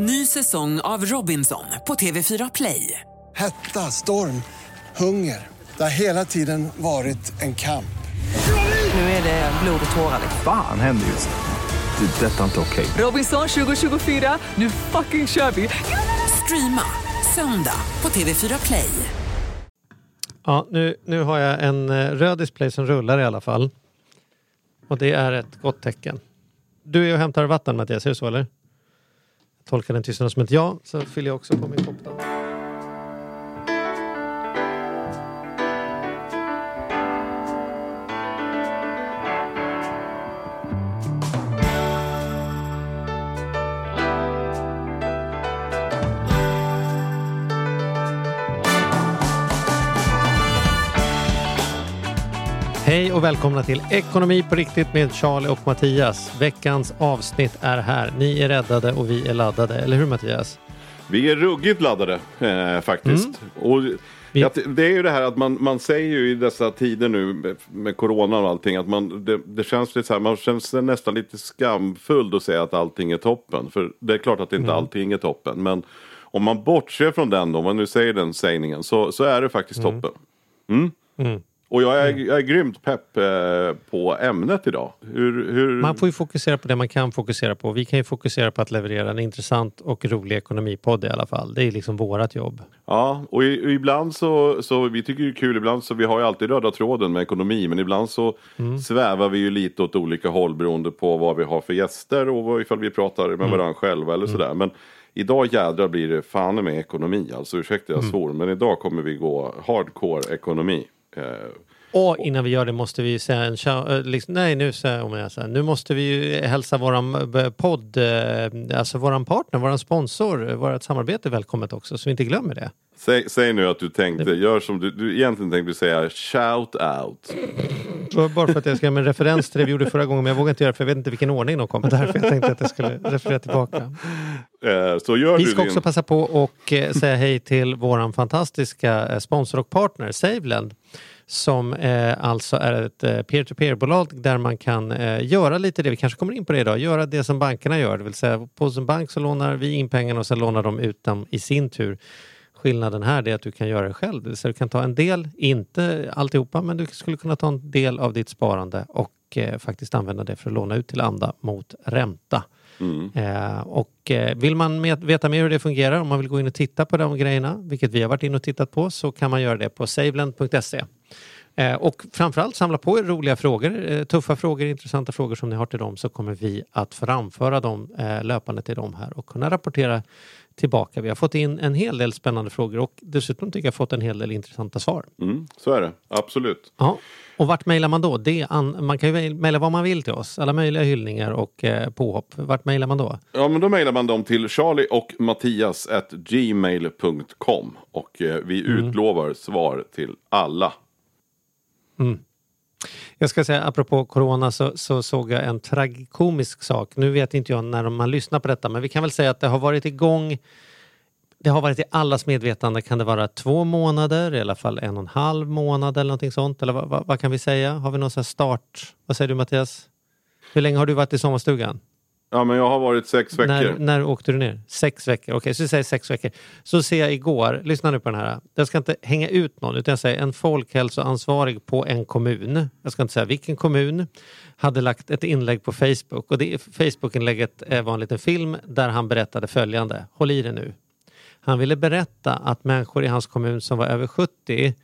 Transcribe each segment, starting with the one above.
Ny säsong av Robinson på TV4 Play. Hetta, storm, hunger. Det har hela tiden varit en kamp. Nu är det blod och tårar. Fan händer just nu. Det. är Detta är inte okej. Robinson 2024, nu fucking kör vi! Streama söndag på TV4 Play. Ja, nu, nu har jag en eh, röd display som rullar i alla fall. Och det är ett gott tecken. Du är och hämtar vatten Mattias, är det så eller? Tolkar den tystnaden som ett ja, så fyller jag också på min kopp och välkomna till Ekonomi på riktigt med Charlie och Mattias. Veckans avsnitt är här. Ni är räddade och vi är laddade, eller hur Mattias? Vi är ruggigt laddade eh, faktiskt. Och Mm. Vi- att, det är ju det här att man, man säger ju i dessa tider nu med, corona och allting att man, det, det känns lite så här, man känns nästan lite skamfull att säga att allting är toppen. För det är klart att inte Mm. allting är toppen. Men om man bortser från den då, om man nu säger den sägningen, så, så är det faktiskt toppen. Mm. Mm. Och jag är, jag är grymt pepp eh, på ämnet idag. Hur, hur... Man får ju fokusera på det man kan fokusera på. Vi kan ju fokusera på att leverera en intressant och rolig ekonomipodd i alla fall. Det är liksom vårat jobb. Ja, och ibland så, så, vi tycker det är kul ibland så, vi har ju alltid röda tråden med ekonomi, men ibland så Mm. svävar vi ju lite åt olika håll beroende på vad vi har för gäster och ifall vi pratar Mm. med varandra själva eller sådär. Men idag jädrar blir det fan med ekonomi, alltså ursäkta Mm. jag svor, men idag kommer vi gå hardcore ekonomi. Eh, Och innan vi gör det måste vi säga en eh, liksom, Nej, nu säger jag säger, Nu måste vi ju hälsa våran eh, podd, alltså våran partner, våran sponsor, vårat samarbete välkommet också, så vi inte glömmer det. Säg, säg nu att du tänkte, gör som du, du egentligen tänkte säga shout out. Bara för att jag ska med en referens till det vi gjorde förra gången, men jag vågar inte göra det för jag vet inte vilken ordning de kommer. Därför jag tänkte att jag skulle referera tillbaka. Eh, så gör Vi du ska din... också passa på och eh, säga hej till våran fantastiska eh, sponsor och partner Saveland. Som eh, alltså är ett eh, peer-to-peer-bolag där man kan eh, göra lite det, vi kanske kommer in på det idag, göra det som bankerna gör. Det vill säga på en bank så lånar vi in pengarna och sen lånar de ut dem i sin tur. Skillnaden här är att du kan göra det själv. Det du kan ta en del, inte alltihopa, men du skulle kunna ta en del av ditt sparande och eh, faktiskt använda det för att låna ut till andra mot ränta. Mm. Eh, och eh, vill man med, veta mer hur det fungerar, om man vill gå in och titta på de grejerna, vilket vi har varit inne och tittat på, så kan man göra det på saveland.se. Eh, och framförallt samla på er roliga frågor, eh, tuffa frågor, intressanta frågor som ni har till dem, så kommer vi att framföra dem eh, löpande till dem här och kunna rapportera tillbaka. Vi har fått in en hel del spännande frågor och dessutom tycker jag fått en hel del intressanta svar. Mm, så är det, absolut. Ja. Och vart mejlar man då? Det an, man kan ju mejla vad man vill till oss, alla möjliga hyllningar och eh, påhopp. Vart mejlar man då? Ja, men då mejlar man dem till charlie och mattias at gmail.com och eh, vi Mm. utlovar svar till alla. Mm. Jag ska säga, apropå corona så, så såg jag en tragikomisk sak. Nu vet inte jag när man lyssnar på detta, men vi kan väl säga att det har varit igång det har varit i allas medvetande, kan det vara två månader, i alla fall en och en halv månad eller någonting sånt? Eller vad, vad, vad kan vi säga? Har vi någon sån här start? Vad säger du Mattias? Hur länge har du varit i sommarstugan? Ja, men jag har varit sex veckor. När, när åkte du ner? Sex veckor. Okej, så vi säger sex veckor. Så ser jag igår, lyssna nu på den här. Jag ska inte hänga ut någon, utan jag säger en folkhälsoansvarig på en kommun. Jag ska inte säga vilken kommun. Hade lagt ett inlägg på Facebook och det Facebook-inlägget var en liten film där han berättade följande. Håll i det nu. Han ville berätta att människor i hans kommun som var över 70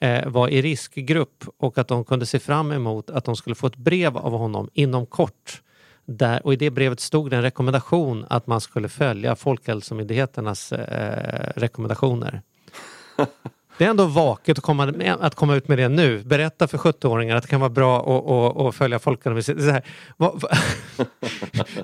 eh, var i riskgrupp och att de kunde se fram emot att de skulle få ett brev av honom inom kort. Där, och i det brevet stod det en rekommendation att man skulle följa Folkhälsomyndigheternas eh, rekommendationer. Det är ändå vaket att komma, med- att komma ut med det nu. Berätta för 70-åringar att det kan vara bra att, att, att följa vad-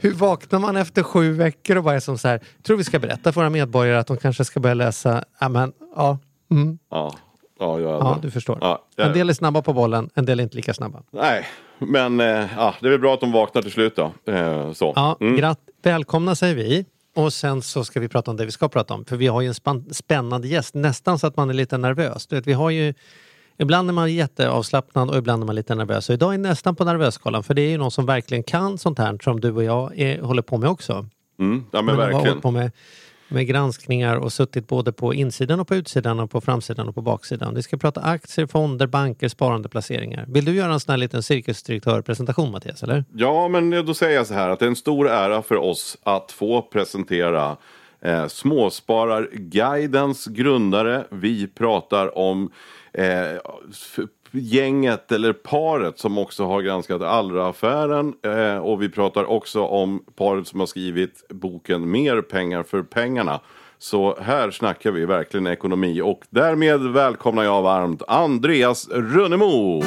Hur vaknar man efter sju veckor och bara är som så här, tror vi ska berätta för våra medborgare att de kanske ska börja läsa, ja men, ja, mm, Ja, ja, jag, ja du förstår. Ja, jag- En del är snabba på bollen, en del är inte lika snabba. Nej, men eh, ja, det är väl bra att de vaknar till slut då. Eh, så. Ja, Mm. gratt, välkomna säger vi. Och sen så ska vi prata om det vi ska prata om. För vi har ju en spännande gäst, nästan så att man är lite nervös. Du vet, vi har ju, ibland är man jätteavslappnad och ibland är man lite nervös. Och idag är nästan på nervösskalan för det är ju någon som verkligen kan sånt här som du och jag är, håller på med också. Mm. Ja, men Men verkligen. hållit på med, med granskningar och suttit både på insidan och på utsidan och på framsidan och på baksidan. Vi ska prata aktier, fonder, banker, sparande, placeringar. Vill du göra en sån här liten cirkusdirektörpresentation Mattias? Eller? Ja, men då säger jag så här att det är en stor ära för oss att få presentera eh, Småspararguidens grundare. Vi pratar om eh, gänget eller paret som också har granskat Allra-affären. Eh, och vi pratar också om paret som har skrivit boken Mer pengar för pengarna. Så här snackar vi verkligen ekonomi och därmed välkomnar jag varmt Andreas Runnemo.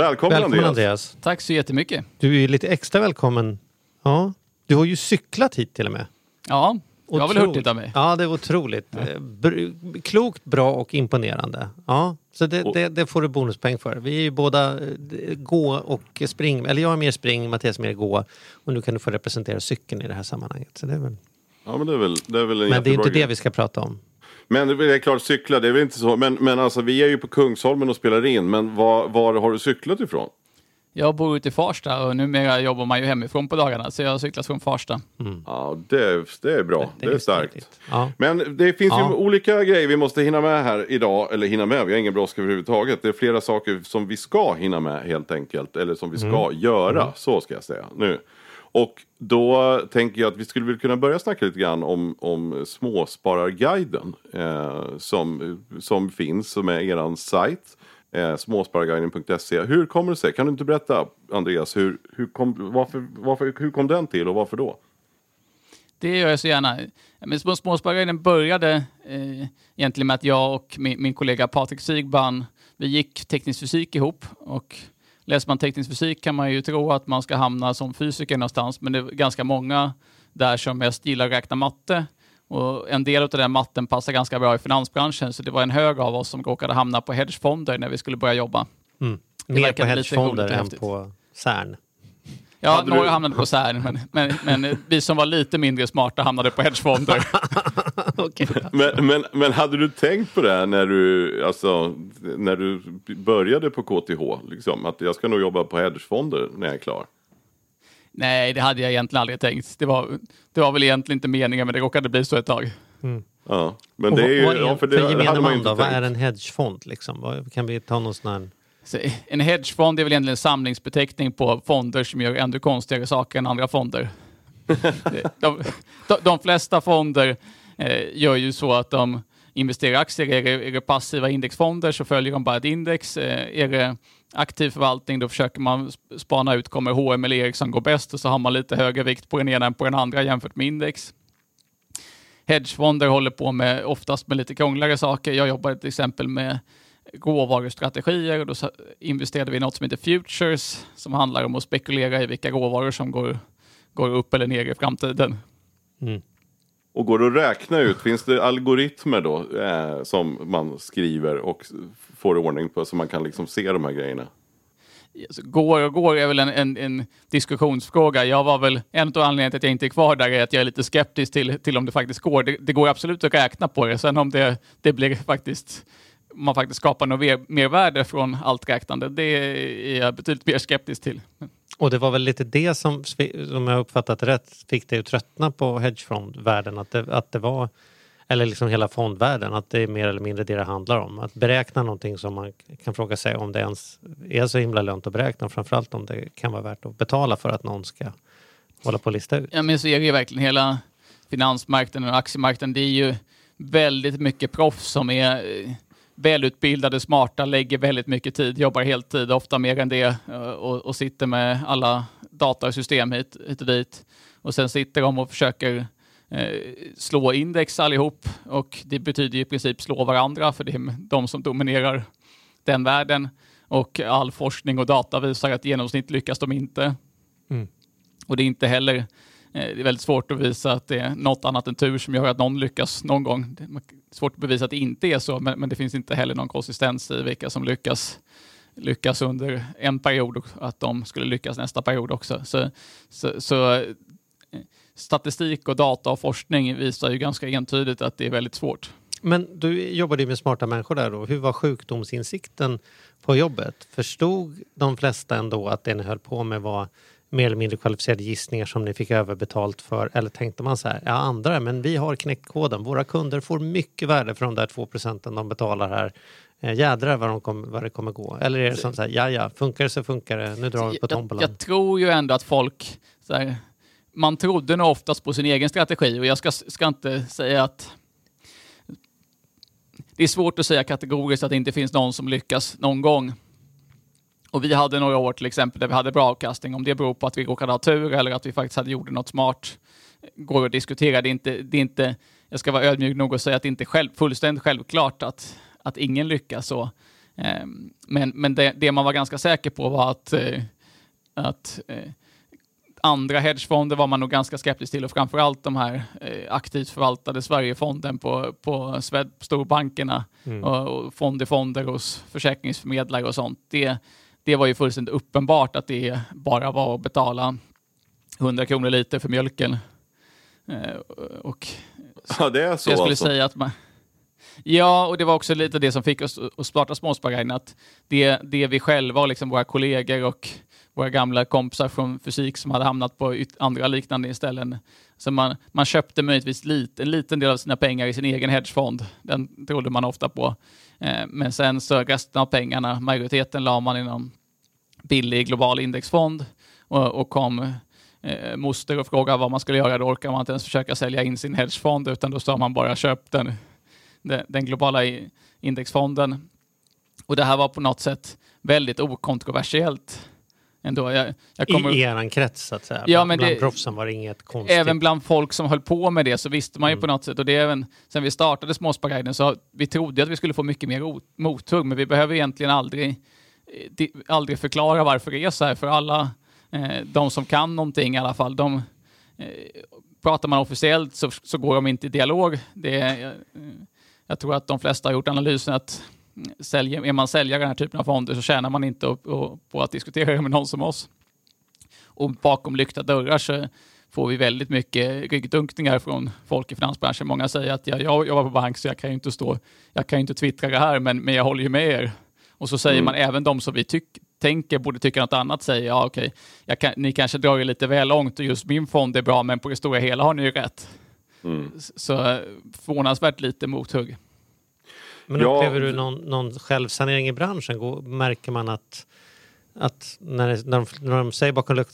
Välkommen, Välkommen Andreas. Andreas. Tack så jättemycket. Du är ju lite extra välkommen. Ja, du har ju cyklat hit till och med. Ja, det var väl Otroligt. hurtigt av mig. Ja, det var otroligt. Eh, br- Klokt, bra och imponerande. Ja, så det, det, det får du bonuspoäng för. Vi är ju båda eh, gå och spring, eller jag är mer spring, Mattias är mer gå. Och nu kan du få representera cykeln i det här sammanhanget. Så det är väl... Ja, men det är väl, det är väl en Men det är inte grej. det vi ska prata om. Men det är klart, cykla, det är väl inte så. Men, men alltså, vi är ju på Kungsholmen och spelar in. Men var, var har du cyklat ifrån? Jag bor ute i Farsta och numera jobbar man ju hemifrån på dagarna så jag har cyklat från Farsta. Ja, det, det är bra. Det, är starkt. Ja. Men det finns Ja. ju olika grejer vi måste hinna med här idag. Eller hinna med, vi har ingen brådska överhuvudtaget. Det är flera saker som vi ska hinna med helt enkelt. Eller som vi ska göra, så ska jag säga nu. Och då tänker jag att vi skulle väl kunna börja snacka lite grann om, om Småspararguiden. Eh, som, som finns, som är eran sajt. Eh, småspararguiden.se. Hur kommer det sig? Kan du inte berätta, Andreas, hur, hur, kom, varför, varför, hur kom den till och varför då? Det gör jag så gärna. Men Små- Småspararguiden började eh, egentligen med att jag och min, min kollega Patrik Sigban, vi gick teknisk fysik ihop. Och läser man teknisk fysik kan man ju tro att man ska hamna som fysiker någonstans, men det är ganska många där som mest gillar att räkna matte. Och en del av den matten passar ganska bra i finansbranschen, så det var en hög av oss som råkade hamna på hedgefonder när vi skulle börja jobba. Mm. Mer på hedgefonder än på CERN. Ja, Hade några du- hamnade på CERN, men, men, men vi som var lite mindre smarta hamnade på hedgefonder. Okej. Men, men, men hade du tänkt på det när du, alltså, när du började på KTH? Liksom, att jag ska nog jobba på hedgefonder när jag är klar. Nej, det hade jag egentligen aldrig tänkt. Det var, det var väl egentligen inte meningen, men det råkade bli så ett tag. Ja, men Och det är ju, vad är, ja, för, för det, det gemene man då, vad är en hedgefond? Liksom? Kan vi ta någon sån här... En hedgefond är väl egentligen en samlingsbeteckning på fonder som gör ännu konstigare saker än andra fonder. de, de, de flesta fonder eh, gör ju så att de investerar i aktier. Är det, är det passiva indexfonder så följer de bara ett index. Eh, är det aktiv förvaltning då försöker man sp- spana ut, kommer H&M eller Ericsson gå bäst och så har man lite högre vikt på den ena än på den andra jämfört med index. Hedgefonder håller på med oftast med lite krångligare saker. Jag jobbar till exempel med råvarustrategier och då investerade vi i något som heter Futures som handlar om att spekulera i vilka råvaror som går, går upp eller ner i framtiden. Och går det att räkna ut, finns det algoritmer då eh, som man skriver och får ordning på så man kan liksom se de här grejerna? Går och går är väl en, en, en diskussionsfråga. Jag var väl, en av anledningarna till att jag inte är kvar där är att jag är lite skeptisk till, till om det faktiskt går. Det, det går absolut att räkna på det. Sen om det, det blir faktiskt, man faktiskt skapar något mer, mervärde från allt räknande, det är jag betydligt mer skeptisk till. Och det var väl lite det som, om jag uppfattat rätt, fick dig att tröttna på hedgefondvärlden. Att det, att det var, eller liksom hela fondvärlden, att det är mer eller mindre det det handlar om. Att beräkna någonting som man kan fråga sig om det ens är så himla lönt att beräkna. Framförallt om det kan vara värt att betala för att någon ska hålla på och lista ut. Ja, men så är det ju verkligen hela finansmarknaden och aktiemarknaden. Det är ju väldigt mycket proffs som är eh, välutbildade, smarta, lägger väldigt mycket tid, jobbar heltid, ofta mer än det eh, och, och sitter med alla datasystem hit, hit och dit. Och sen sitter de och försöker eh, slå index allihop och det betyder i princip slå varandra för det är de som dominerar den världen. Och all forskning och data visar att i genomsnitt lyckas de inte. Och det är inte heller Eh, det är väldigt svårt att visa att det är något annat än tur som gör att någon lyckas någon gång. Det är svårt att bevisa att det inte är så, men, men det finns inte heller någon konsistens i vilka som lyckas lyckas under en period och att de skulle lyckas nästa period också. Så, så, så eh, statistik och data och forskning visar ju ganska entydigt att det är väldigt svårt. Men du jobbade ju med smarta människor där då. Hur var sjukdomsinsikten på jobbet? Förstod de flesta ändå att det ni höll på med var mer eller mindre kvalificerade gissningar som ni fick överbetalt för? Eller tänkte man så här, ja andra, men vi har knäckt koden. Våra kunder får mycket värde för de där två procenten de betalar här. Eh, jädrar vad, de kom, vad det kommer gå. Eller är det som så här, ja ja, funkar det så funkar det, nu drar vi på tombolan. Jag, jag tror ju ändå att folk, här, man trodde nog oftast på sin egen strategi och jag ska, ska inte säga att det är svårt att säga kategoriskt att det inte finns någon som lyckas någon gång. Och vi hade några år till exempel där vi hade bra avkastning. Om det beror på att vi råkade ha tur eller att vi faktiskt hade gjort något smart går att diskutera. Det är inte, det är inte, jag ska vara ödmjuk nog och säga att det inte är själv, fullständigt självklart att, att ingen lyckas så. Ehm, men men det, det man var ganska säker på var att, eh, att eh, andra hedgefonder var man nog ganska skeptisk till och framförallt de här eh, aktivt förvaltade Sverigefonden på, på storbankerna mm. och, och fond i fonder hos försäkringsförmedlare och sånt. Det, det var ju fullständigt uppenbart att det bara var att betala 100 kronor liter för mjölken. Eh, och ja, det är så Jag skulle alltså. säga att man, Ja, och det var också lite det som fick oss att starta Småsparguiden, att det, det vi själva och liksom våra kollegor och våra gamla kompisar från fysik som hade hamnat på andra liknande ställen. Så man, man köpte möjligtvis lite, en liten del av sina pengar i sin egen hedgefond. Den trodde man ofta på. Eh, men sen så resten av pengarna, majoriteten la man i någon billig global indexfond och, och kom eh, moster och frågade vad man skulle göra. Då orkar man inte ens försöka sälja in sin hedgefond utan då sa man bara köp den, den, den globala indexfonden. Och det här var på något sätt väldigt okontroversiellt ändå. Jag, jag kommer... I eran krets så att säga? Ja, men bland det... proffsen var det inget konstigt? Även bland folk som höll på med det så visste man ju mm. på något sätt, och det är även sen vi startade Småsparguiden så vi trodde att vi skulle få mycket mer mothugg, men vi behöver egentligen aldrig, aldrig förklara varför det är så här, för alla eh, de som kan någonting i alla fall, de eh, pratar man officiellt så, så går de inte i dialog. Det är, eh, jag tror att de flesta har gjort analysen att mm, säljer, är man säljare i den här typen av fonder så tjänar man inte upp, på att diskutera det med någon som oss. Och bakom lyckta dörrar så får vi väldigt mycket ryggdunkningar från folk i finansbranschen. Många säger att ja, jag jobbar på bank så jag kan ju inte stå, jag kan ju inte twittra det här, men, men jag håller ju med er. Och så säger mm. man även de som vi tyck, tänker borde tycka något annat säger ja okej, kan, ni kanske drar det lite väl långt och just min fond är bra, men på det stora hela har ni ju rätt. Mm. Så förvånansvärt lite mothugg. Men ja, upplever du någon, någon självsanering i branschen? Går, märker man att, att när, när, de, när de säger bakom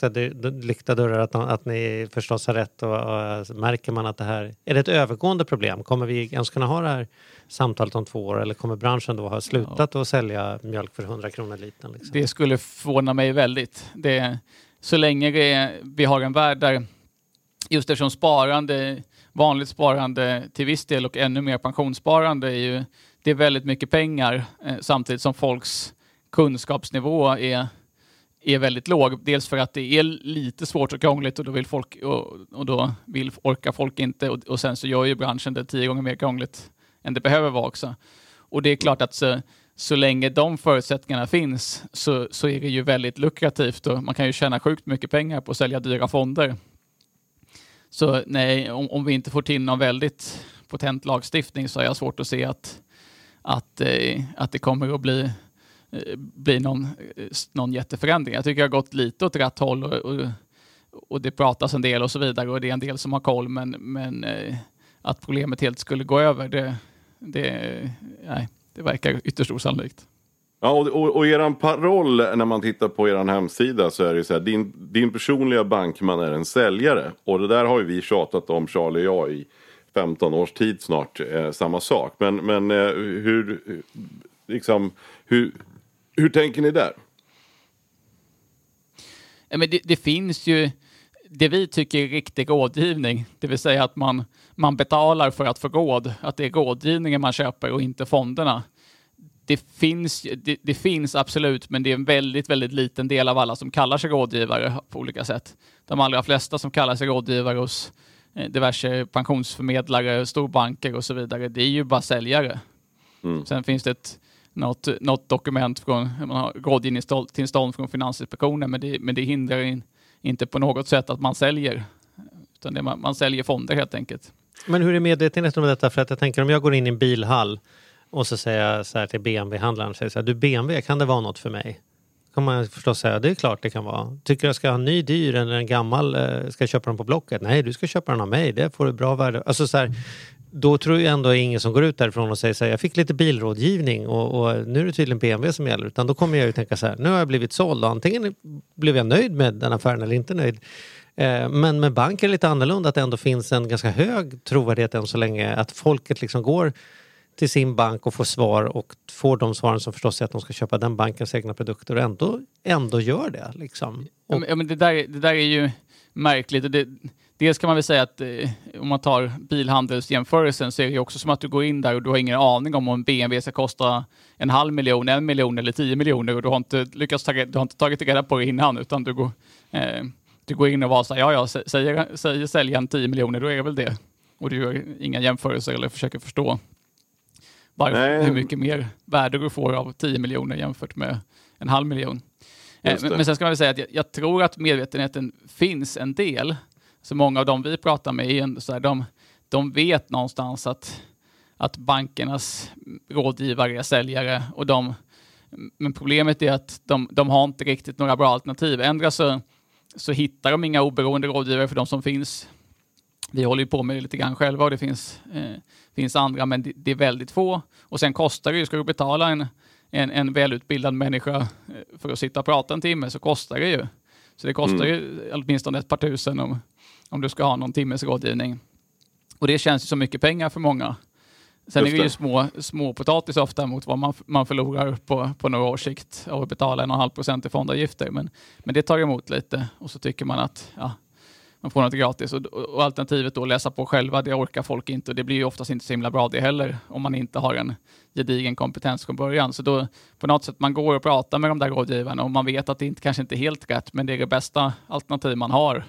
lyckta dörrar att, att ni förstås har rätt och, och, märker man att det här är det ett övergående problem? Kommer vi ens kunna ha det här samtalet om två år eller kommer branschen då ha slutat ja. att sälja mjölk för 100 kronor litern? Liksom? Det skulle förvåna mig väldigt. Det, så länge det, vi har en värld där just eftersom sparande, vanligt sparande till viss del och ännu mer pensionssparande är ju det är väldigt mycket pengar eh, samtidigt som folks kunskapsnivå är, är väldigt låg. Dels för att det är lite svårt och krångligt och då vill folk och, och då vill, orkar folk inte och, och, sen så gör ju branschen det tio gånger mer krångligt än det behöver vara också. Och det är klart att så, så länge de förutsättningarna finns så, så är det ju väldigt lukrativt och man kan ju tjäna sjukt mycket pengar på att sälja dyra fonder. Så nej, om, om vi inte får till någon väldigt potent lagstiftning så har jag svårt att se att att, eh, att det kommer att bli, Eh, bli någon, eh, någon jätteförändring. Jag tycker det har gått lite åt rätt håll och, och, och, det pratas en del och så vidare och det är en del som har koll men, men eh, att problemet helt skulle gå över det, det, nej, det verkar ytterst osannolikt. Ja, och, och, och er paroll när man tittar på er hemsida så är det så här, din, din personliga bankman är en säljare. Och det där har ju vi tjatat om, Charlie och jag, i 15 års tid snart eh, samma sak. Men, men eh, hur, liksom, hur, hur tänker ni där? Ja, men det, det, finns ju det vi tycker är riktig rådgivning, det vill säga att man, man betalar för att få råd, att det är rådgivningen man köper och inte fonderna. Det finns, det, det, finns absolut, men det är en väldigt, väldigt liten del av alla som kallar sig rådgivare på olika sätt. De allra flesta som kallar sig rådgivare hos Eh, diverse pensionsförmedlare, storbanker och så vidare. Det är ju bara säljare. Mm. Sen finns det ett, något, något dokument från rådgivningstillstånd från Finansinspektionen, men det, men det hindrar in, inte på något sätt att man säljer. Utan det, man, man säljer fonder helt enkelt. Men hur är medvetenheten om detta? För att jag tänker om jag går in i en bilhall och så säger jag så här till BMW-handlaren, säger så här, du BMW, kan det vara något för mig? kan man förstås säga, det är klart det kan vara. Tycker du jag ska ha en ny dyr eller en gammal, eh, ska jag köpa den på Blocket? Nej, du ska köpa den av mig, det får du bra värde. Alltså så här, då tror jag ändå ingen som går ut därifrån och säger så här, jag fick lite bilrådgivning och, och, nu är det tydligen BMW som gäller. Utan då kommer jag ju tänka så här, nu har jag blivit såld och antingen blev jag nöjd med den affären eller inte nöjd. Eh, men med bank är det lite annorlunda att det ändå finns en ganska hög trovärdighet än så länge. Att folket liksom går till sin bank och får svar och får de svaren som förstås är att de ska köpa den bankens egna produkter och ändå, ändå gör det. Liksom. Och... Ja, men det, där, det där är ju märkligt. Det, dels kan man väl säga att eh, om man tar bilhandelsjämförelsen så är det också som att du går in där och du har ingen aning om om en BMW ska kosta en halv miljon, en miljon eller tio miljoner och du har inte lyckats ta, du har inte tagit reda på det innan utan du går, eh, du går in och var så här, ja ja, säger, säger säljaren 10 miljoner då är det väl det. Och du gör inga jämförelser eller försöker förstå varför, hur mycket mer värde du får av 10 miljoner jämfört med en halv miljon. Eh, men, men, sen ska man väl säga att jag, jag, tror att medvetenheten finns en del. Så många av dem vi pratar med, är så här, de, de vet någonstans att, att bankernas rådgivare är säljare och de men problemet är att de, de har inte riktigt några bra alternativ. Ändra så, så hittar de inga oberoende rådgivare för de som finns. Vi håller ju på med det lite grann själva och det finns eh, finns andra, men det, det, är väldigt få. Och sen kostar det ju, ska du betala en, en, en välutbildad människa eh, för att sitta och prata en timme så kostar det ju. Så det kostar mm. ju åtminstone ett par tusen om, om du ska ha någon timmes rådgivning. Och det känns ju som mycket pengar för många. Sen Just är det ju små, små potatis ofta mot vad man, man förlorar på, på några års sikt att betala och en halv procent i fondavgifter. Men, men det tar emot lite och så tycker man att ja, man får något gratis. Och, och alternativet då läsa på själva, det orkar folk inte och det blir ju oftast inte så himla bra det heller om man inte har en gedigen kompetens från början. Så då på något sätt man går och pratar med de där rådgivarna och man vet att det inte, kanske inte är helt rätt, men det är det bästa alternativ man har.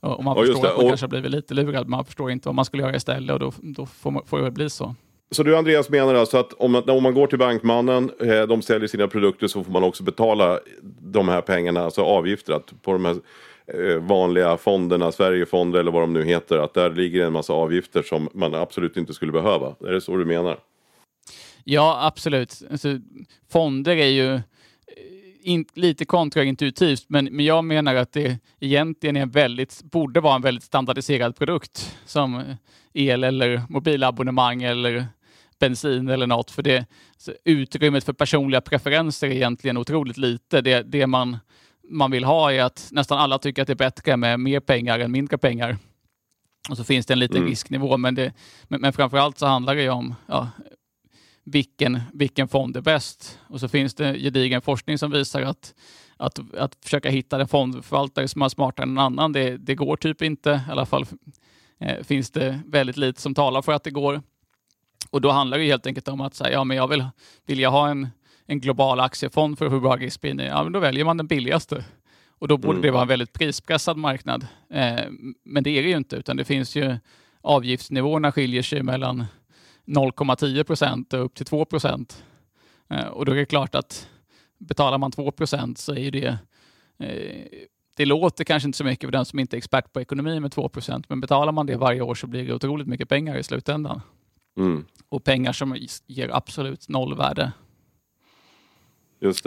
Och man ja, förstår att man och... kanske har blivit lite lurad, man förstår inte vad man skulle göra istället och då, då får, får det bli så. Så du Andreas menar alltså att om, om man går till bankmannen, eh, de säljer sina produkter så får man också betala de här pengarna, alltså avgifter på de här Eh, vanliga fonderna, Sverigefonder eller vad de nu heter, att där ligger en massa avgifter som man absolut inte skulle behöva. Är det så du menar? Ja, absolut. Alltså, fonder är ju in, lite kontraintuitivt, men, men jag menar att det egentligen är väldigt, borde vara en väldigt standardiserad produkt som el eller mobilabonnemang eller bensin eller något. För det, utrymmet för personliga preferenser är egentligen otroligt lite. Det, det man man vill ha är att nästan alla tycker att det är bättre med mer pengar än mindre pengar. Och så finns det en liten mm. risknivå, men, det, men, men framförallt så handlar det om ja, vilken, vilken fond är bäst. Och så finns det gedigen forskning som visar att, att, att försöka hitta en fondförvaltare som är smartare än en annan, det, det går typ inte. I alla fall eh, finns det väldigt lite som talar för att det går. Och då handlar det helt enkelt om att säga, ja men jag vill, vill jag ha en en global aktiefond för att få bra riskspridning, ja, men då väljer man den billigaste. Och då borde mm. det vara en väldigt prispressad marknad. Eh, men det är det ju inte, utan det finns ju avgiftsnivåerna skiljer sig mellan 0,10 procent upp till 2 procent. Eh, och då är det klart att betalar man 2 procent så är det eh, det låter kanske inte så mycket för den som inte är expert på ekonomi med 2 procent, men betalar man det varje år så blir det otroligt mycket pengar i slutändan. Mm. Och pengar som ger absolut noll värde.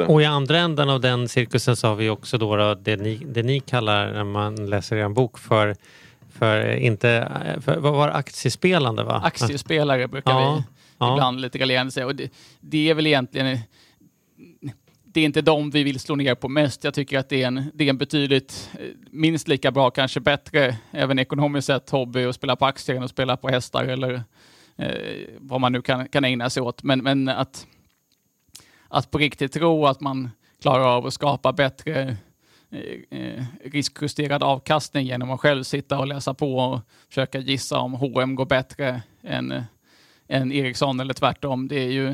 Och i andra änden av den cirkusen så har vi också då, då det, ni, det ni kallar när man läser er bok för för inte, för, vad var det, aktiespelande va? Aktiespelare brukar ja, vi ja. ibland lite raljerande säga. Och det, det, är väl egentligen, det är inte de vi vill slå ner på mest. Jag tycker att det är en, det är en betydligt, minst lika bra, kanske bättre, även ekonomiskt sett, hobby att spela på aktier än att spela på hästar eller eh, vad man nu kan, kan ägna sig åt. Men, men att att på riktigt tro att man klarar av att skapa bättre eh, eh, riskjusterad avkastning genom att själv sitta och läsa på och försöka gissa om H&M går bättre än, än Ericsson eller tvärtom. Det är ju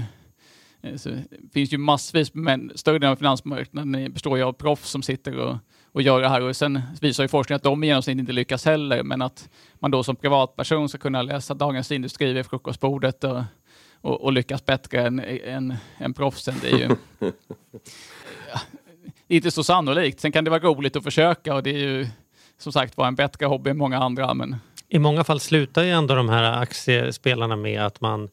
eh, det finns ju massvis, men större delen av finansmarknaden består ju av proffs som sitter och, och gör det här. Och sen visar ju forskningen att de i genomsnitt inte lyckas heller, men att man då som privatperson ska kunna läsa Dagens Industri vid frukostbordet och och, och lyckas bättre än, än, än proffsen. Det är ju ja, inte så sannolikt. Sen kan det vara roligt att försöka och det är ju som sagt var en bättre hobby än många andra. Men I många fall slutar ju ändå de här aktiespelarna med att man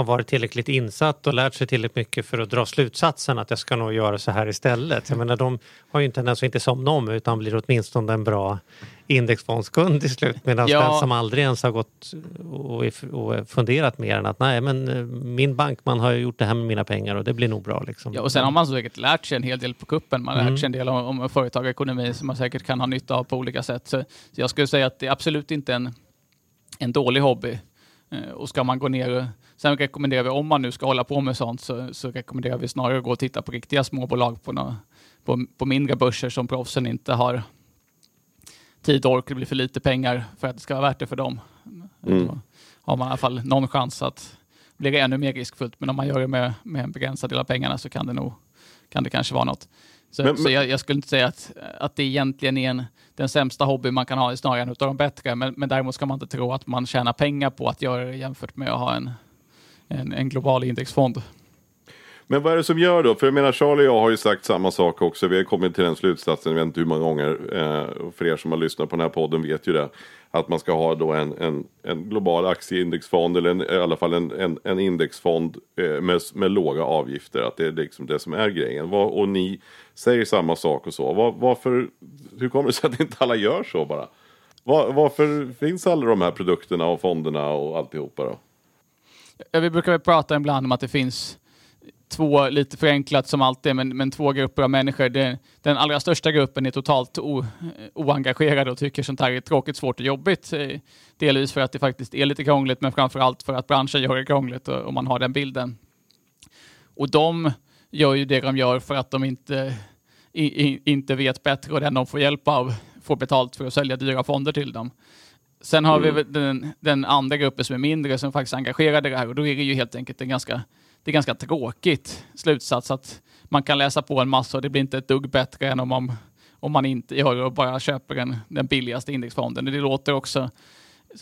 har varit tillräckligt insatt och lärt sig tillräckligt mycket för att dra slutsatsen att jag ska nog göra så här istället. Jag menar, de har ju en tendens att inte somna om utan blir åtminstone en bra indexfondskund till slut. Medan Ja. den som aldrig ens har gått och, och funderat mer än att nej men eh, min bankman har ju gjort det här med mina pengar och det blir nog bra. Liksom. Ja, och sen har man säkert lärt sig en hel del på kuppen. Man har Mm. lärt sig en del om, om företagarekonomi som man säkert kan ha nytta av på olika sätt. Så, så jag skulle säga att det är absolut inte en, en dålig hobby. Eh, Och ska man gå ner, sen rekommenderar vi, om man nu ska hålla på med sånt, så, så rekommenderar vi snarare att gå och titta på riktiga småbolag på, nå- på, på mindre börser som proffsen inte har tid och ork, det blir för lite pengar för att det ska vara värt det för dem. Mm. Då har man i alla fall någon chans att bli ännu mer riskfullt. Men om man gör det med, med en begränsad del av pengarna så kan det nog kan det kanske vara något. Så, Men- så men- jag, jag skulle inte säga att, att det egentligen är en, den sämsta hobby man kan ha, snarare en av de bättre. Men, men däremot ska man inte tro att man tjänar pengar på att göra det jämfört med att ha en, en, en global indexfond. Men vad är det som gör då? För jag menar Charlie och jag har ju sagt samma sak också. Vi har kommit till den slutsatsen, jag vet inte hur många gånger. Eh, för er som har lyssnat på den här podden vet ju det. Att man ska ha då en, en, en global aktieindexfond eller en, i alla fall en, en, en indexfond eh, med, med låga avgifter. Att det är liksom det som är grejen. Vad, och ni säger samma sak och så. Var, varför, hur kommer det sig att inte alla gör så bara? Var, varför finns alla de här produkterna och fonderna och alltihopa då? Vi brukar väl prata ibland om att det finns två, lite förenklat som alltid, men, men två grupper av människor. Det, den allra största gruppen är totalt o, oengagerade och tycker sånt här är tråkigt, svårt och jobbigt. Eh, delvis för att det faktiskt är lite krångligt, men framför allt för att branschen gör det krångligt och, och man har den bilden. Och de gör ju det de gör för att de inte, i, i, inte vet bättre och den de får hjälp av får betalt för att sälja dyra fonder till dem. Sen har vi väl den, den andra gruppen som är mindre som faktiskt är engagerade i det här och då är det ju helt enkelt en ganska, det är ganska tråkigt slutsats att man kan läsa på en massa och det blir inte ett dugg bättre än om man, om man inte gör det och bara köper den, den billigaste indexfonden. Det låter också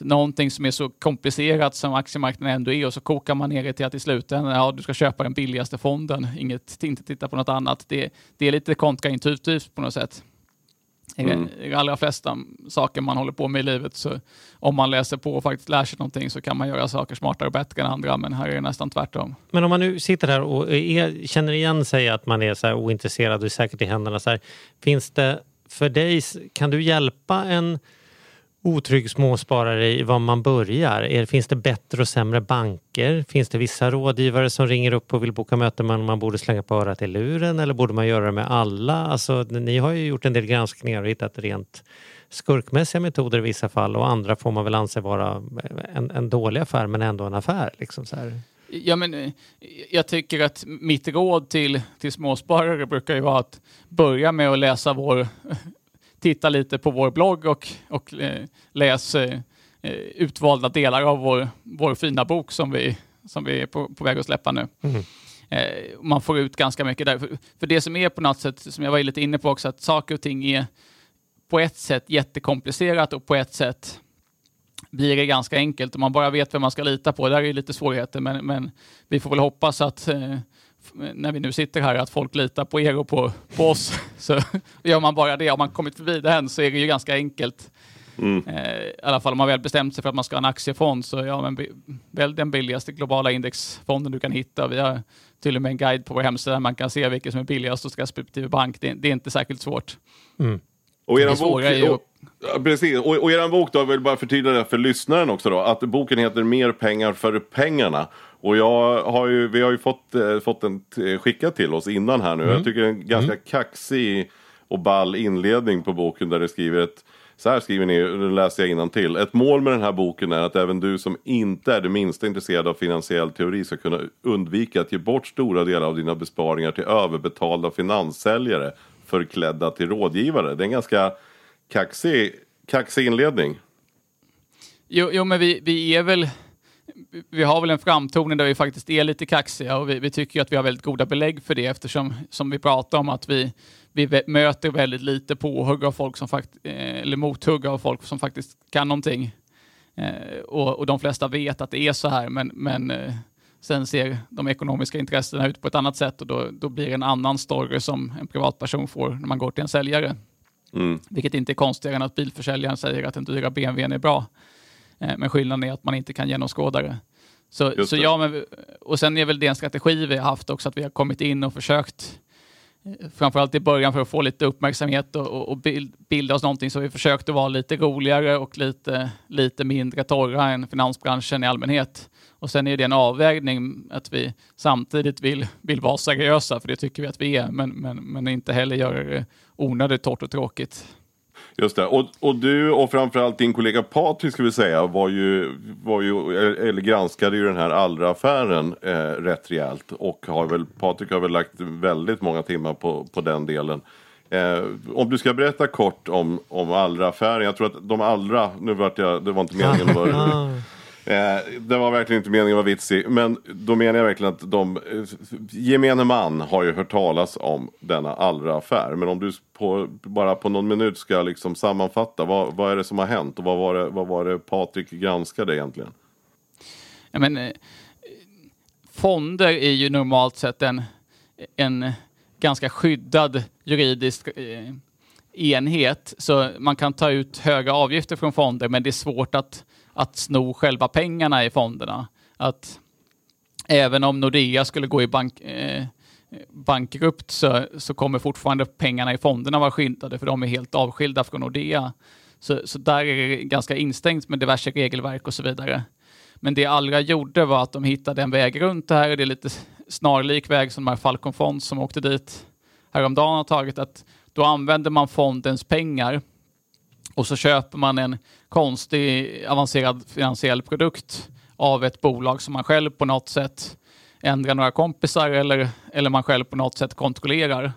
någonting som är så komplicerat som aktiemarknaden ändå är och så kokar man ner det till att i slutändan, ja du ska köpa den billigaste fonden, inget, inte titta på något annat. Det, det är lite kontraintuitivt på något sätt. I Mm. de allra flesta saker man håller på med i livet så om man läser på och faktiskt lär sig någonting så kan man göra saker smartare och bättre än andra men här är det nästan tvärtom. Men om man nu sitter här och är, känner igen sig att man är så här ointresserad och är säkert i händerna. Så här, finns det för dig, kan du hjälpa en otrygg småsparare i var man börjar? Är, finns det bättre och sämre banker? Finns det vissa rådgivare som ringer upp och vill boka möte men man borde slänga på örat i luren eller borde man göra det med alla? Alltså, ni har ju gjort en del granskningar och hittat rent skurkmässiga metoder i vissa fall och andra får man väl anse vara eh, en, en dålig affär men ändå en affär. Liksom så här. Ja, men, eh, jag tycker att mitt råd till, till småsparare brukar ju vara att börja med att läsa vår, titta lite på vår blogg och, och eh, läs eh, eh, utvalda delar av vår, vår fina bok som vi, som vi är på, på väg att släppa nu. Eh, man får ut ganska mycket där. För, för det som är på något sätt, som jag var lite inne på också, att saker och ting är på ett sätt jättekomplicerat och på ett sätt blir det ganska enkelt om man bara vet vem man ska lita på. Där är ju lite svårigheter, men, men vi får väl hoppas att när vi nu sitter här att folk litar på er och på, på oss. Så gör man bara det, om man kommit förbi det än så är det ju ganska enkelt. Eh, I alla fall om man väl bestämt sig för att man ska ha en aktiefond så ja, men välj den billigaste globala indexfonden du kan hitta. Vi har till och med en guide på vår hemsida där man kan se vilken som är billigast hos respektive bank. Det, det är inte särskilt svårt. Och eran Det bok, svåra är ju- och, ja, precis. Och, och eran bok då, jag vill bara förtydliga det för lyssnaren också då. Att boken heter Mer pengar för pengarna. Och jag har ju, vi har ju fått, eh, fått den skickad till oss innan här nu. Jag tycker det är en ganska kaxig och ball inledning på boken där det skriver ett så här skriver ni, nu läser jag till. Ett mål med den här boken är att även du som inte är det minsta intresserad av finansiell teori ska kunna undvika att ge bort stora delar av dina besparingar till överbetalda finanssäljare förklädda till rådgivare. Det är en ganska kaxig, kaxig inledning. Jo, jo men vi, vi är väl... Vi har väl en framtoning där vi faktiskt är lite kaxiga och vi, vi tycker att vi har väldigt goda belägg för det eftersom, som vi pratar om, att vi, vi möter väldigt lite påhugg av folk som faktiskt, eller mothugg av folk som faktiskt kan någonting. Eh, och, och de flesta vet att det är så här, men, men eh, sen ser de ekonomiska intressena ut på ett annat sätt och då, då blir det en annan story som en privatperson får när man går till en säljare. Mm. Vilket inte är konstigare än att bilförsäljaren säger att den dyra BMWn är bra. Eh, men skillnaden är att man inte kan genomskåda det. Så, Just så det. ja, men, och sen är väl det en strategi vi har haft också, att vi har kommit in och försökt eh, Framförallt i början för att få lite uppmärksamhet och, och, och bild, bilda oss någonting så vi försökte vara lite roligare och lite, lite mindre torra än finansbranschen i allmänhet. Och sen är det en avvägning att vi samtidigt vill, vill vara seriösa, för det tycker vi att vi är, men, men, men inte heller göra det onödigt torrt och tråkigt. Just det. Och, och du och framförallt din kollega Patrik ska vi säga var ju, var ju eller granskade ju den här Allra-affären eh, rätt rejält. Och har väl, Patrik har väl lagt väldigt många timmar på, på den delen. Eh, om du ska berätta kort om, om Allra-affären. Jag tror att de allra, nu vart jag, det var inte meningen att Eh, det var verkligen inte meningen att vara vitsig. Men då menar jag verkligen att de, eh, gemene man har ju hört talas om denna Allra-affär. Men om du på, bara på någon minut ska liksom sammanfatta. Vad, vad är det som har hänt? Och vad var det, vad var det Patrik granskade egentligen? Ja, men, eh, fonder är ju normalt sett en, en ganska skyddad juridisk eh, enhet. Så man kan ta ut höga avgifter från fonder, men det är svårt att, att sno själva pengarna i fonderna. Att även om Nordea skulle gå i bank, eh, bankrupt så, så kommer fortfarande pengarna i fonderna vara skyddade, för de är helt avskilda från Nordea. Så, så där är det ganska instängt med diverse regelverk och så vidare. Men det Allra gjorde var att de hittade en väg runt det här. Det är lite snarlik väg som de här Falcon Fonds som åkte dit häromdagen har tagit. Att då använder man fondens pengar och så köper man en konstig avancerad finansiell produkt av ett bolag som man själv på något sätt ändrar några kompisar eller, eller man själv på något sätt kontrollerar.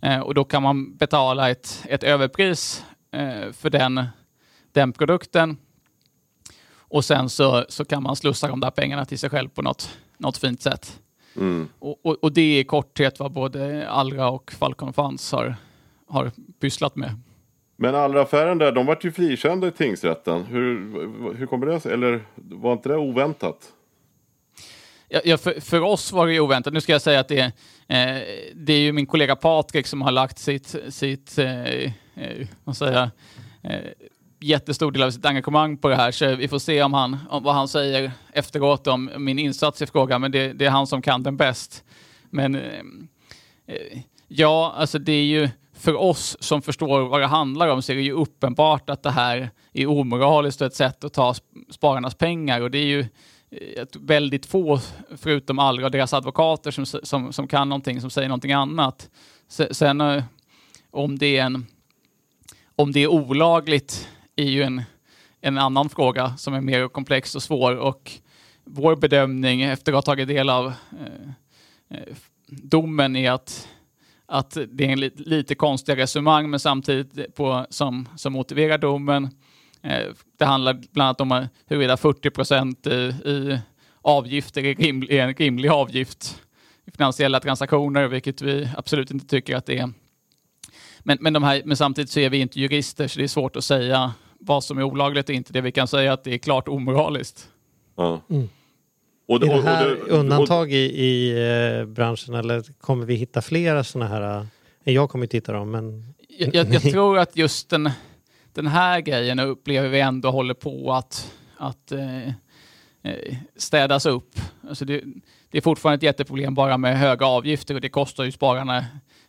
Eh, och då kan man betala ett, ett överpris eh, för den, den produkten och sen så, så kan man slussa de där pengarna till sig själv på något, något fint sätt. Mm. Och, och, och det är i korthet vad både Allra och Falcon Funds har, har pysslat med. Men Allra-affären där, de vart ju frikända i tingsrätten. Hur, hur kommer det sig? Eller var inte det oväntat? Ja, ja, för, för oss var det oväntat. Nu ska jag säga att det, är, eh, det är ju min kollega Patrik som har lagt sitt, sitt eh, eh, vad säger jag, eh, jättestor del av sitt engagemang på det här. Så vi får se om han, om vad han säger efteråt om min insats i frågan. Men det, det är han som kan den bäst. Men eh, eh, ja, alltså det är ju för oss som förstår vad det handlar om så är det ju uppenbart att det här är omoraliskt och ett sätt att ta spararnas pengar. Och det är ju eh, väldigt få, förutom Allra och deras advokater, som, som, som kan någonting, som säger någonting annat. Sen eh, om det är en om det är olagligt är ju en, en annan fråga som är mer komplex och svår. Och vår bedömning efter att ha tagit del av eh, eh domen är att, att det är en lite, lite konstig resonemang men samtidigt på, som, som motiverar domen. Eh, det handlar bland annat om huruvida 40 procent i, i avgifter är, rimlig, är en rimlig avgift i finansiella transaktioner, vilket vi absolut inte tycker att det är. Men, men, de här, men samtidigt så är vi inte jurister så det är svårt att säga vad som är olagligt och inte. Det vi kan säga är att det är klart omoraliskt. Ja. Mm. Och, Är det och- och här det- undantag i, i eh, branschen eller kommer vi hitta flera sådana här? eh, Jag kommer inte hitta dem, men Jag, jag, jag tror att just den, den här grejen upplever vi ändå håller på att, att eh, eh, städas upp. Alltså det, det är fortfarande ett jätteproblem bara med höga avgifter och det kostar ju spararna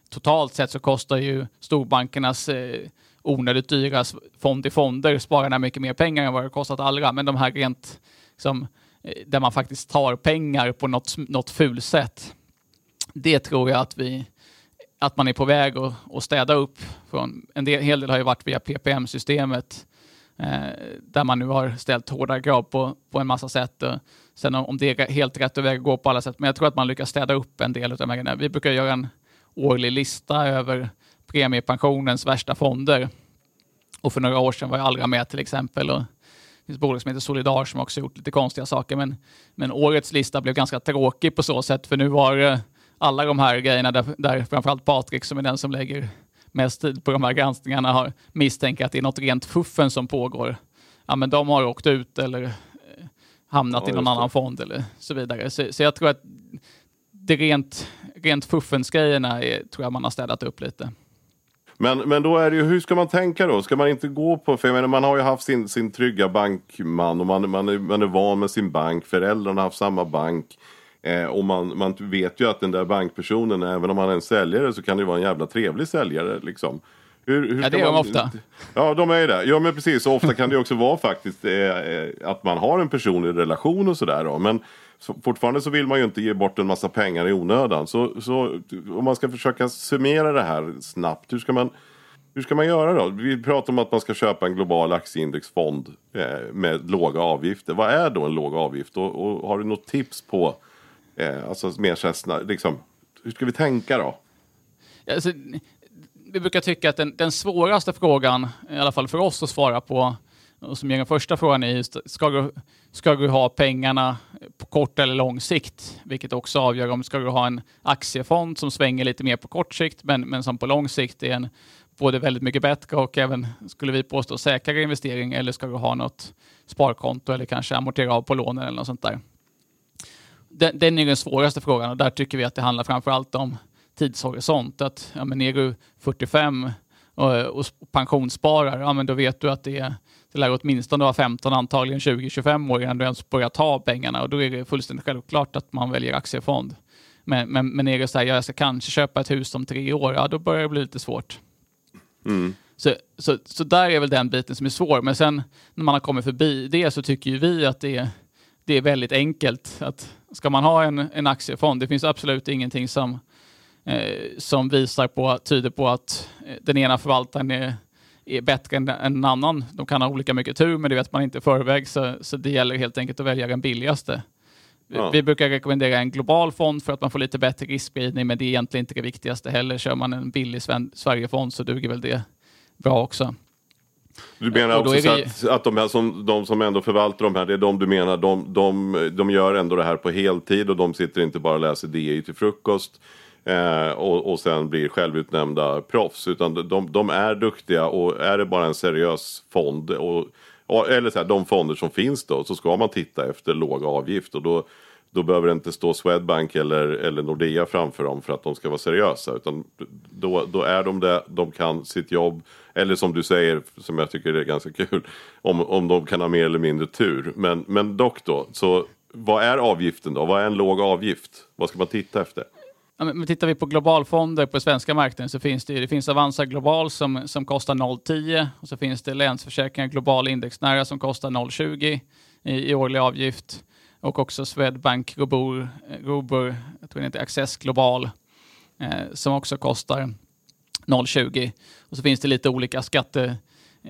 totalt sett så kostar ju storbankernas eh, onödigt dyra fond i fonder spararna mycket mer pengar än vad det kostat allra. Men de här rent som, eh, Eh, där man faktiskt tar pengar på något, något fulsätt. Det tror jag att vi att man är på väg att, att städa upp. Från, en del, hel del har ju varit via PPM-systemet eh, där man nu har ställt hårda krav på, på en massa sätt. Och sen om, om det är helt rätt väg att gå på alla sätt, men jag tror att man lyckas städa upp en del av de här grejerna. Vi brukar göra en årlig lista över premiepensionens värsta fonder. Och för några år sedan var jag allra med till exempel. Och finns bolag som heter Solidar som också gjort lite konstiga saker. Men, men årets lista blev ganska tråkig på så sätt, för nu var det alla de här grejerna där, där framförallt Patrik som är den som lägger mest tid på de här granskningarna har misstänkt att det är något rent fuffen som pågår. Ja, men de har åkt ut eller eh, hamnat Ja, i någon annan fond eller så vidare. Så, så jag tror att det rent, rent fuffens-grejerna tror jag man har städat upp lite. Men, men då är det ju, hur ska man tänka då? Ska man inte gå på, för jag menar man har ju haft sin, sin trygga bankman och man, man, är, man är van med sin bank, föräldrarna har haft samma bank. Eh, och man, man vet ju att den där bankpersonen, även om han är en säljare så kan det ju vara en jävla trevlig säljare liksom. Hur, hur Ja, det är de man- ofta. Ja, de är ju det. Ja, men precis. Så ofta kan det också vara faktiskt eh, att man har en personlig relation och sådär. då. Men så, fortfarande så vill man ju inte ge bort en massa pengar i onödan. Så, så om man ska försöka summera det här snabbt. Hur ska man, hur ska man göra då? Vi pratar om att man ska köpa en global aktieindexfond eh, med låga avgifter. Vad är då en låg avgift? Och, och har du något tips på, eh, alltså mer så liksom, hur ska vi tänka då? Alltså, vi brukar tycka att den, den svåraste frågan, i alla fall för oss att svara på, och som är den första frågan är just, ska du, ska du ha pengarna på kort eller lång sikt? Vilket också avgör om ska du ha en aktiefond som svänger lite mer på kort sikt, men, men som på lång sikt är en både väldigt mycket bättre och även, skulle vi påstå, säkrare investering, eller ska du ha något sparkonto eller kanske amortera av på lånen eller något sånt där. Den, den är den svåraste frågan och där tycker vi att det handlar framför allt om tidshorisont. Att ja, men är du 45 eh, och, och pensionssparar, ja, men då vet du att det, är- det lär åtminstone vara 15, antagligen 20-25 år innan du ens börjar ta pengarna och då är det fullständigt självklart att man väljer aktiefond. Men, men, men är det så här, ja, jag ska kanske köpa ett hus om tre år, ja då börjar det bli lite svårt. Så, så, så där är väl den biten som är svår. Men sen när man har kommit förbi det så tycker ju vi att det är, det är väldigt enkelt. Att ska man ha en, en aktiefond, det finns absolut ingenting som, eh, som visar på, tyder på att eh, den ena förvaltaren är, är bättre än, en annan. De kan ha olika mycket tur, men det vet man inte i förväg, så, så det gäller helt enkelt att välja den billigaste. Vi- Ja. Vi brukar rekommendera en global fond för att man får lite bättre riskspridning, men det är egentligen inte det viktigaste heller. Kör man en billig Sverigefond så duger väl det bra också. Du menar också det- att, att de, här som, de som ändå förvaltar de här, det är de du menar, de, de, de gör ändå det här på heltid och de sitter inte bara och läser DI till frukost eh, och, och sen blir självutnämnda proffs. Utan de, de är duktiga och är det bara en seriös fond, och, och, eller så här, de fonder som finns då, så ska man titta efter låg avgift. Och då, då behöver det inte stå Swedbank eller, eller Nordea framför dem för att de ska vara seriösa. Utan då, då är de det, de kan sitt jobb. Eller som du säger, som jag tycker är ganska kul, om, om de kan ha mer eller mindre tur. Men, men dock då, så vad är avgiften då? Vad är en låg avgift? Vad ska man titta efter? Men tittar vi på globalfonder på svenska marknaden så finns det, det finns Avanza Global som, som kostar 0,10 och så finns det Länsförsäkringar Global Indexnära som kostar 0,20 i, i årlig avgift. Och också Swedbank Robur, Robur jag tror det heter Access Global eh, som också kostar 0,20 och så finns det lite olika skatte,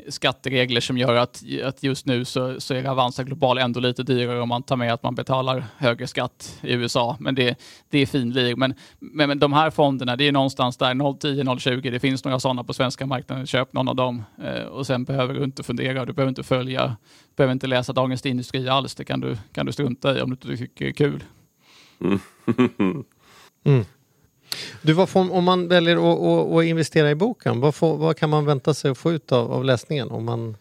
skatteregler som gör att, att just nu så, så är Avanza Global ändå lite dyrare om man tar med att man betalar högre skatt i USA. Men det, det är finlir. Men, men, men de här fonderna, det är någonstans där 0,10, 0,20. Det finns några sådana på svenska marknaden. Köp någon av dem eh, och sen behöver du inte fundera. Du behöver inte följa, behöver inte läsa Dagens Industri alls. Det kan du, kan du strunta i om du inte tycker det är kul. Du, vad får, om man väljer att, att, att investera i boken, vad, får, vad kan man vänta sig att få ut av, av läsningen? Om man,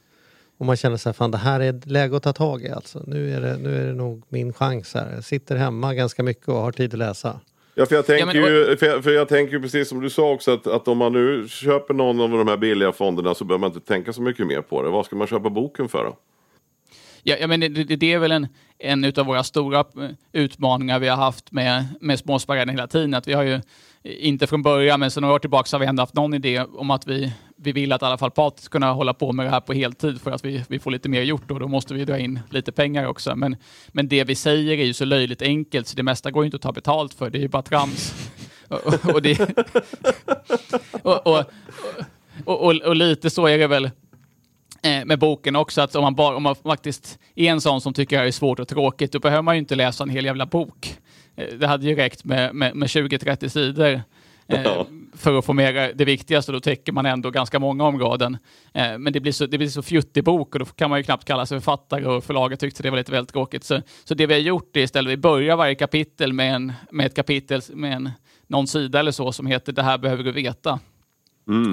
om man känner sig fan det här är läge att ta tag i alltså. Nu är det, nu är det nog min chans här. Jag sitter hemma ganska mycket och har tid att läsa. Ja, för jag tänker, ju, för jag, för jag tänker ju precis som du sa också att, att om man nu köper någon av de här billiga fonderna så behöver man inte tänka så mycket mer på det. Vad ska man köpa boken för då? Ja, ja, men det, det är väl en, en av våra stora eh, utmaningar vi har haft med, med småspararen hela tiden. Att vi har ju, eh, inte från början, men sedan några år tillbaka har vi ändå haft någon idé om att vi, vi vill att i alla fall Patrik ska kunna hålla på med det här på heltid för att vi, vi får lite mer gjort och då måste vi dra in lite pengar också. Men, men det vi säger är ju så löjligt enkelt så det mesta går ju inte att ta betalt för, det är ju bara trams. och, och, och, det, och, och, och, och, lite så är det väl med boken också, att om man, bara, om man faktiskt är en sån som tycker det här är svårt och tråkigt, då behöver man ju inte läsa en hel jävla bok. Eh, det hade ju räckt med, med, med 20-30 sidor eh, Ja. för att få med det viktigaste, då täcker man ändå ganska många områden. Eh, men det blir, så, det blir så fjuttig bok och då kan man ju knappt kalla sig författare och förlaget tyckte det var lite väldigt tråkigt. Så, så det vi har gjort är istället, vi börjar varje kapitel med, en, med ett kapitel med en, någon sida eller så som heter Det här behöver du veta.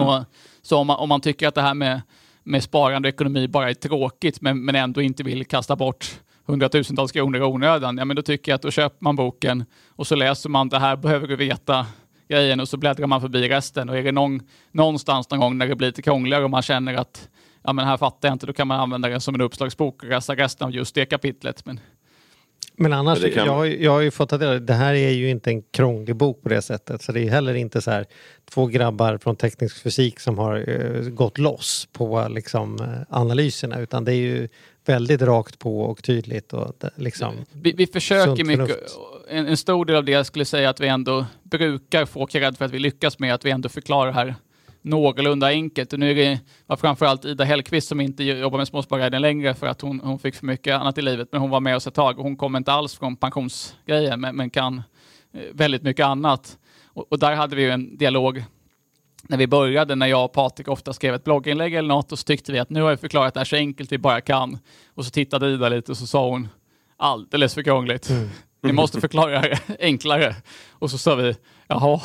Och, så om man, om man tycker att det här med, med sparande och ekonomi bara är tråkigt men, men ändå inte vill kasta bort hundratusentals kronor i onödan, ja men då tycker jag att då köper man boken och så läser man det här behöver du veta grejen och så bläddrar man förbi resten och är det någon, någonstans någon gång när det blir lite krångligare och man känner att ja men här fattar jag inte, då kan man använda den som en uppslagsbok och läsa resten av just det kapitlet. Men men annars, Men det kan- jag, har ju- jag har ju fått att det det här är ju inte en krånglig bok på det sättet. Så det är heller inte så här två grabbar från teknisk fysik som har eh, gått loss på liksom, eh, analyserna. Utan det är ju väldigt rakt på och tydligt. Och det, liksom, Vi, vi försöker mycket. En, en stor del av det jag skulle säga att vi ändå brukar få cred för att vi lyckas med att vi ändå förklarar här någorlunda enkelt. Och nu är det var framförallt Ida Hellqvist som inte jobbar med Småspararguiden längre för att hon, hon fick för mycket annat i livet. Men hon var med oss ett tag och hon kom inte alls från pensionsgrejen men, men kan eh, väldigt mycket annat. Och, och där hade vi en dialog när vi började, när jag och Patrik ofta skrev ett blogginlägg eller något, och så tyckte vi att nu har vi förklarat det här så enkelt vi bara kan. Och så tittade Ida lite och så sa hon alldeles för krångligt. Ni måste förklara det enklare. Och så sa vi, jaha.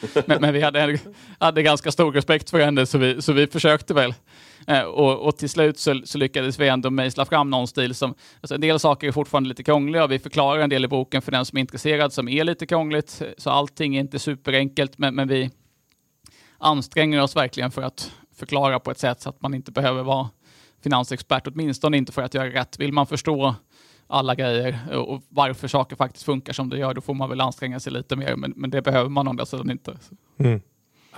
men, men vi hade, hade ganska stor respekt för henne så vi, så vi försökte väl. Eh, och, och till slut så, så lyckades vi ändå mejsla fram någon stil som, alltså en del saker är fortfarande lite krångliga och vi förklarar en del i boken för den som är intresserad som är lite krångligt. Så allting är inte superenkelt men, men vi anstränger oss verkligen för att förklara på ett sätt så att man inte behöver vara finansexpert, åtminstone inte för att göra rätt. Vill man förstå alla grejer och varför saker faktiskt funkar som det gör, då får man väl anstränga sig lite mer, men, men det behöver man å andra sidan inte.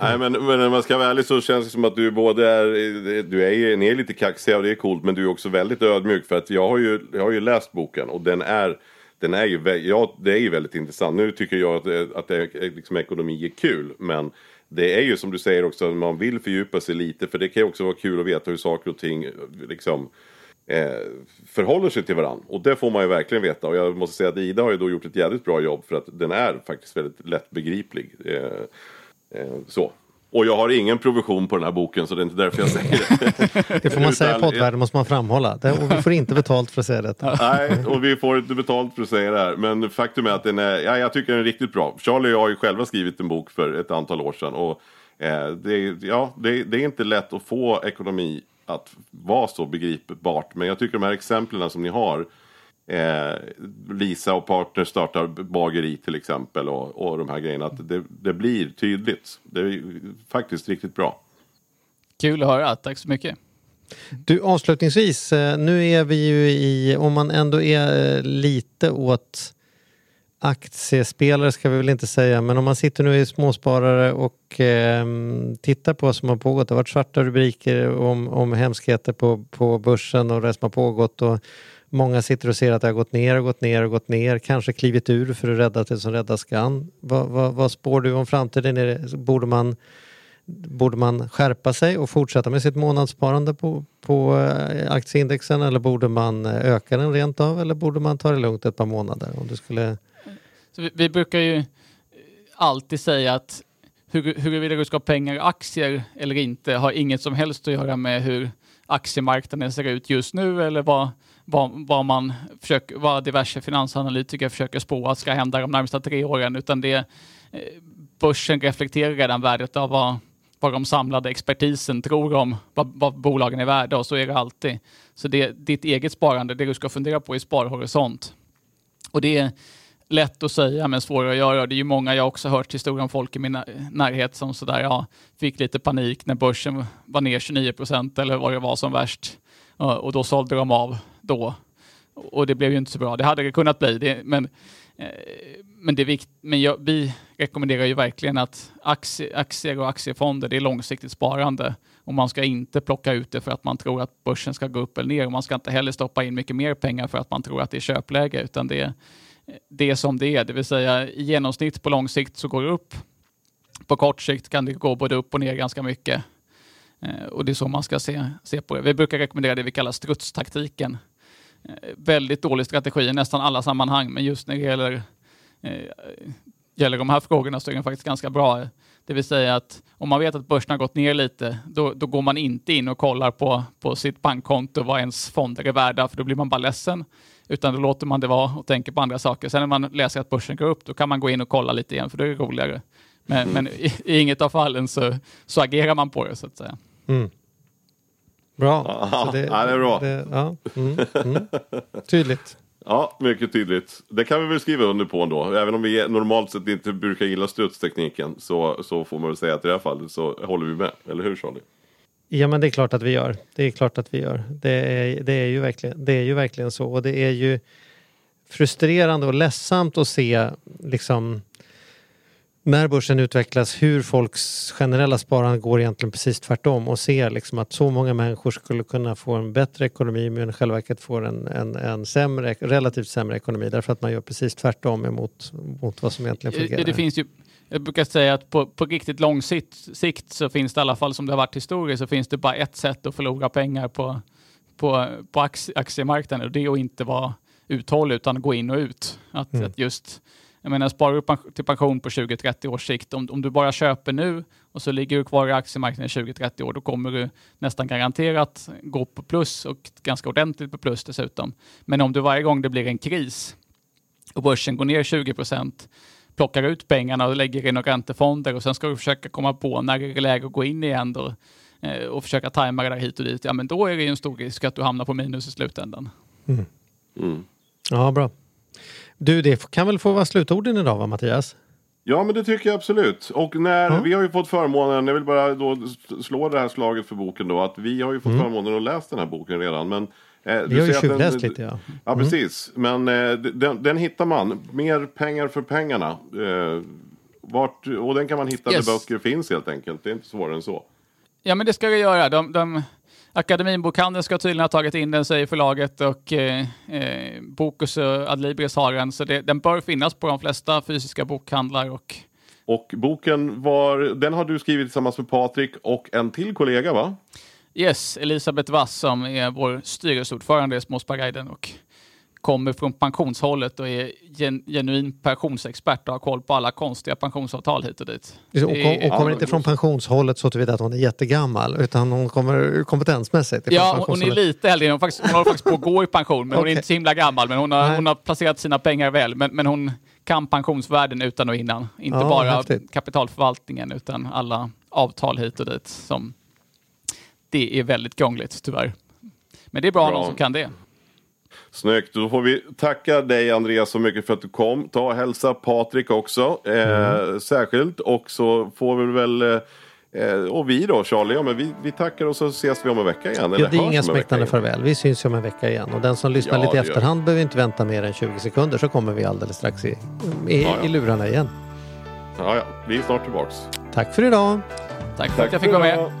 Nej men, men när man ska vara ärlig så känns det som att du både är, du är, ni är lite kaxiga och det är coolt men du är också väldigt ödmjuk för att jag har ju, jag har ju läst boken och den är den är ju, ja, det är ju väldigt intressant. Nu tycker jag att, det- att det är, liksom, ekonomi är kul men det är ju som du säger också, man vill fördjupa sig lite för det kan ju också vara kul att veta hur saker och ting liksom eh, förhåller sig till varandra. Och det får man ju verkligen veta. Och jag måste säga att Ida har ju då gjort ett jävligt bra jobb för att den är faktiskt väldigt lättbegriplig. Eh, eh, så. Och jag har ingen provision på den här boken så det är inte därför jag säger det. det får man säga i poddvärlden, måste man framhålla. Och vi får inte betalt för att säga detta. Nej, och vi får inte betalt för att säga det här. Men faktum är att den är, ja, jag tycker den är riktigt bra. Charlie och jag har ju själva skrivit en bok för ett antal år sedan. Och eh, det, ja, det, det är inte lätt att få ekonomi att vara så begripbart. Men jag tycker de här exemplen som ni har. Eh, Lisa och partner startar bageri till exempel. Och, och de här grejerna. Att det, det blir tydligt. Det är ju faktiskt riktigt bra. Kul att höra, tack så mycket. Du, avslutningsvis, eh, nu är vi ju i, om man ändå är eh, lite åt aktiespelare ska vi väl inte säga, men om man sitter nu i småsparare och eh, tittar på vad som har pågått. Det har varit svarta rubriker om, om hemskheter på, på börsen och det som har pågått. Och många sitter och ser att det har gått ner och gått ner och gått ner. Kanske klivit ur för att rädda det som räddas kan. Vad, vad, vad spår du om framtiden? Är det, borde man Borde man skärpa sig och fortsätta med sitt månadssparande på, på eh, aktieindexen eller borde man eh, öka den rent av eller borde man ta det lugnt ett par månader? Om du skulle... Så vi, vi brukar ju alltid säga att hur, huruvida du ska ha pengar i aktier eller inte har inget som helst att göra med hur aktiemarknaden ser ut just nu eller vad, vad, vad, man försöker, vad diverse finansanalytiker försöker spå att ska hända de närmsta tre åren, utan det eh, börsen reflekterar redan värdet av vad, vad de samlade expertisen tror om vad, vad bolagen är värda och så är det alltid. Så det ditt eget sparande, det du ska fundera på är sparhorisont. Och det är lätt att säga men svårare att göra. Det är ju många jag också hört historier om folk i min närhet som sådär, ja, fick lite panik när börsen var ner 29 procent eller vad det var som värst. Och då sålde de av då. Och det blev ju inte så bra. Det hade det kunnat bli, det, men, eh, men, det är vikt, men jag, vi rekommenderar ju verkligen att aktie, aktier och aktiefonder, det är långsiktigt sparande. Och man ska inte plocka ut det för att man tror att börsen ska gå upp eller ner. Och man ska inte heller stoppa in mycket mer pengar för att man tror att det är köpläge, utan det är det är som det är, det vill säga i genomsnitt på lång sikt så går det upp. På kort sikt kan det gå både upp och ner ganska mycket. Eh, och det är så man ska se, se på det. Vi brukar rekommendera det vi kallar strutstaktiken. Eh, väldigt dålig strategi i nästan alla sammanhang, men just när det gäller, eh, gäller de här frågorna så är den faktiskt ganska bra. Det vill säga att om man vet att börsen har gått ner lite, då, då går man inte in och kollar på, på sitt bankkonto vad ens fonder är värda, för då blir man bara ledsen. Utan då låter man det vara och tänker på andra saker. Sen när man läser att börsen går upp, då kan man gå in och kolla lite igen, för då är det roligare. Men, men i, i inget av fallen så, så agerar man på det, så att säga. Bra. Ja, Så ja, det är bra. ja, mm, mm. Tydligt. Ja, mycket tydligt. Det kan vi väl skriva under på ändå. Även om vi normalt sett inte brukar gilla strutstekniken så, så får man väl säga att i det här fallet så håller vi med. Eller hur Charlie? Ja men det är klart att vi gör. Det är klart att vi gör. Det är, det är, ju, verkligen, det är ju verkligen så. Och det är ju frustrerande och ledsamt att se liksom när börsen utvecklas hur folks generella sparande går egentligen precis tvärtom och ser liksom att så många människor skulle kunna få en bättre ekonomi men i själva verket får en, en, en sämre, relativt sämre ekonomi därför att man gör precis tvärtom emot mot vad som egentligen fungerar. Det, det finns ju, jag brukar säga att på, på riktigt lång sikt, sikt så finns det i alla fall som det har varit historiskt så finns det bara ett sätt att förlora pengar på, på, på aktiemarknaden och det är att inte vara uthållig utan gå in och ut. Att, mm. att just jag menar, sparar du till pension på 20-30 års sikt, om, om du bara köper nu och så ligger du kvar i aktiemarknaden i 20-30 år, då kommer du nästan garanterat gå på plus och ganska ordentligt på plus dessutom. Men om du varje gång det blir en kris och börsen går ner 20 procent, plockar ut pengarna och lägger in några räntefonder och sen ska du försöka komma på när det är läge att gå in igen då, eh, och försöka tajma det där hit och dit, ja men då är det ju en stor risk att du hamnar på minus i slutändan. Mm. Mm. Ja, bra. Du, det kan väl få vara slutorden idag va Mattias? Ja men det tycker jag absolut. Och när, ja. vi har ju fått förmånen, jag vill bara då slå det här slaget för boken då, att vi har ju fått mm. förmånen att läsa den här boken redan. Men, eh, vi har ju tjuvläst lite ja. Ja mm. precis, men eh, den, den, hittar man. Mer pengar för pengarna. Eh, vart, och den kan man hitta yes. där böcker finns helt enkelt. Det är inte svårare än så. Ja men det ska det göra. De, de Akademinbokhandeln ska tydligen ha tagit in den, säger förlaget, och eh, eh, Bokus och Adlibris har den. Så det, den bör finnas på de flesta fysiska bokhandlar. Och... och boken var, den har du skrivit tillsammans med Patrik och en till kollega va? Yes, Elisabeth Wass som är vår styrelseordförande i Småsparguiden och kommer från pensionshållet och är gen, genuin pensionsexpert och har koll på alla konstiga pensionsavtal hit och dit. Och, kom, och kommer inte från pensionshållet så tillvida att hon är jättegammal utan hon kommer kompetensmässigt Ja, hon är lite äldre. Hon, faktiskt, hon håller faktiskt på att gå i pension men okay. hon är inte så himla gammal. Men hon har, hon har placerat sina pengar väl. Men, men hon kan pensionsvärden utan och innan. Inte ja, bara häftigt. kapitalförvaltningen utan alla avtal hit och dit. Som, det är väldigt krångligt tyvärr. Men det är bra, bra. någon som kan det. Snyggt, då får vi tacka dig Andreas så mycket för att du kom. Ta och hälsa Patrik också eh, mm. särskilt och så får vi väl eh, och vi då Charlie, ja, men vi, vi tackar och så ses vi om en vecka igen. Ja, det är inga smäktande farväl. Vi syns om en vecka igen. Och den som lyssnar ja, lite i efterhand behöver inte vänta mer än 20 sekunder så kommer vi alldeles strax i, i, ja, ja. i lurarna igen. Ja, ja, vi är snart tillbaks. Tack för idag. Tack för Tack att jag fick vara med.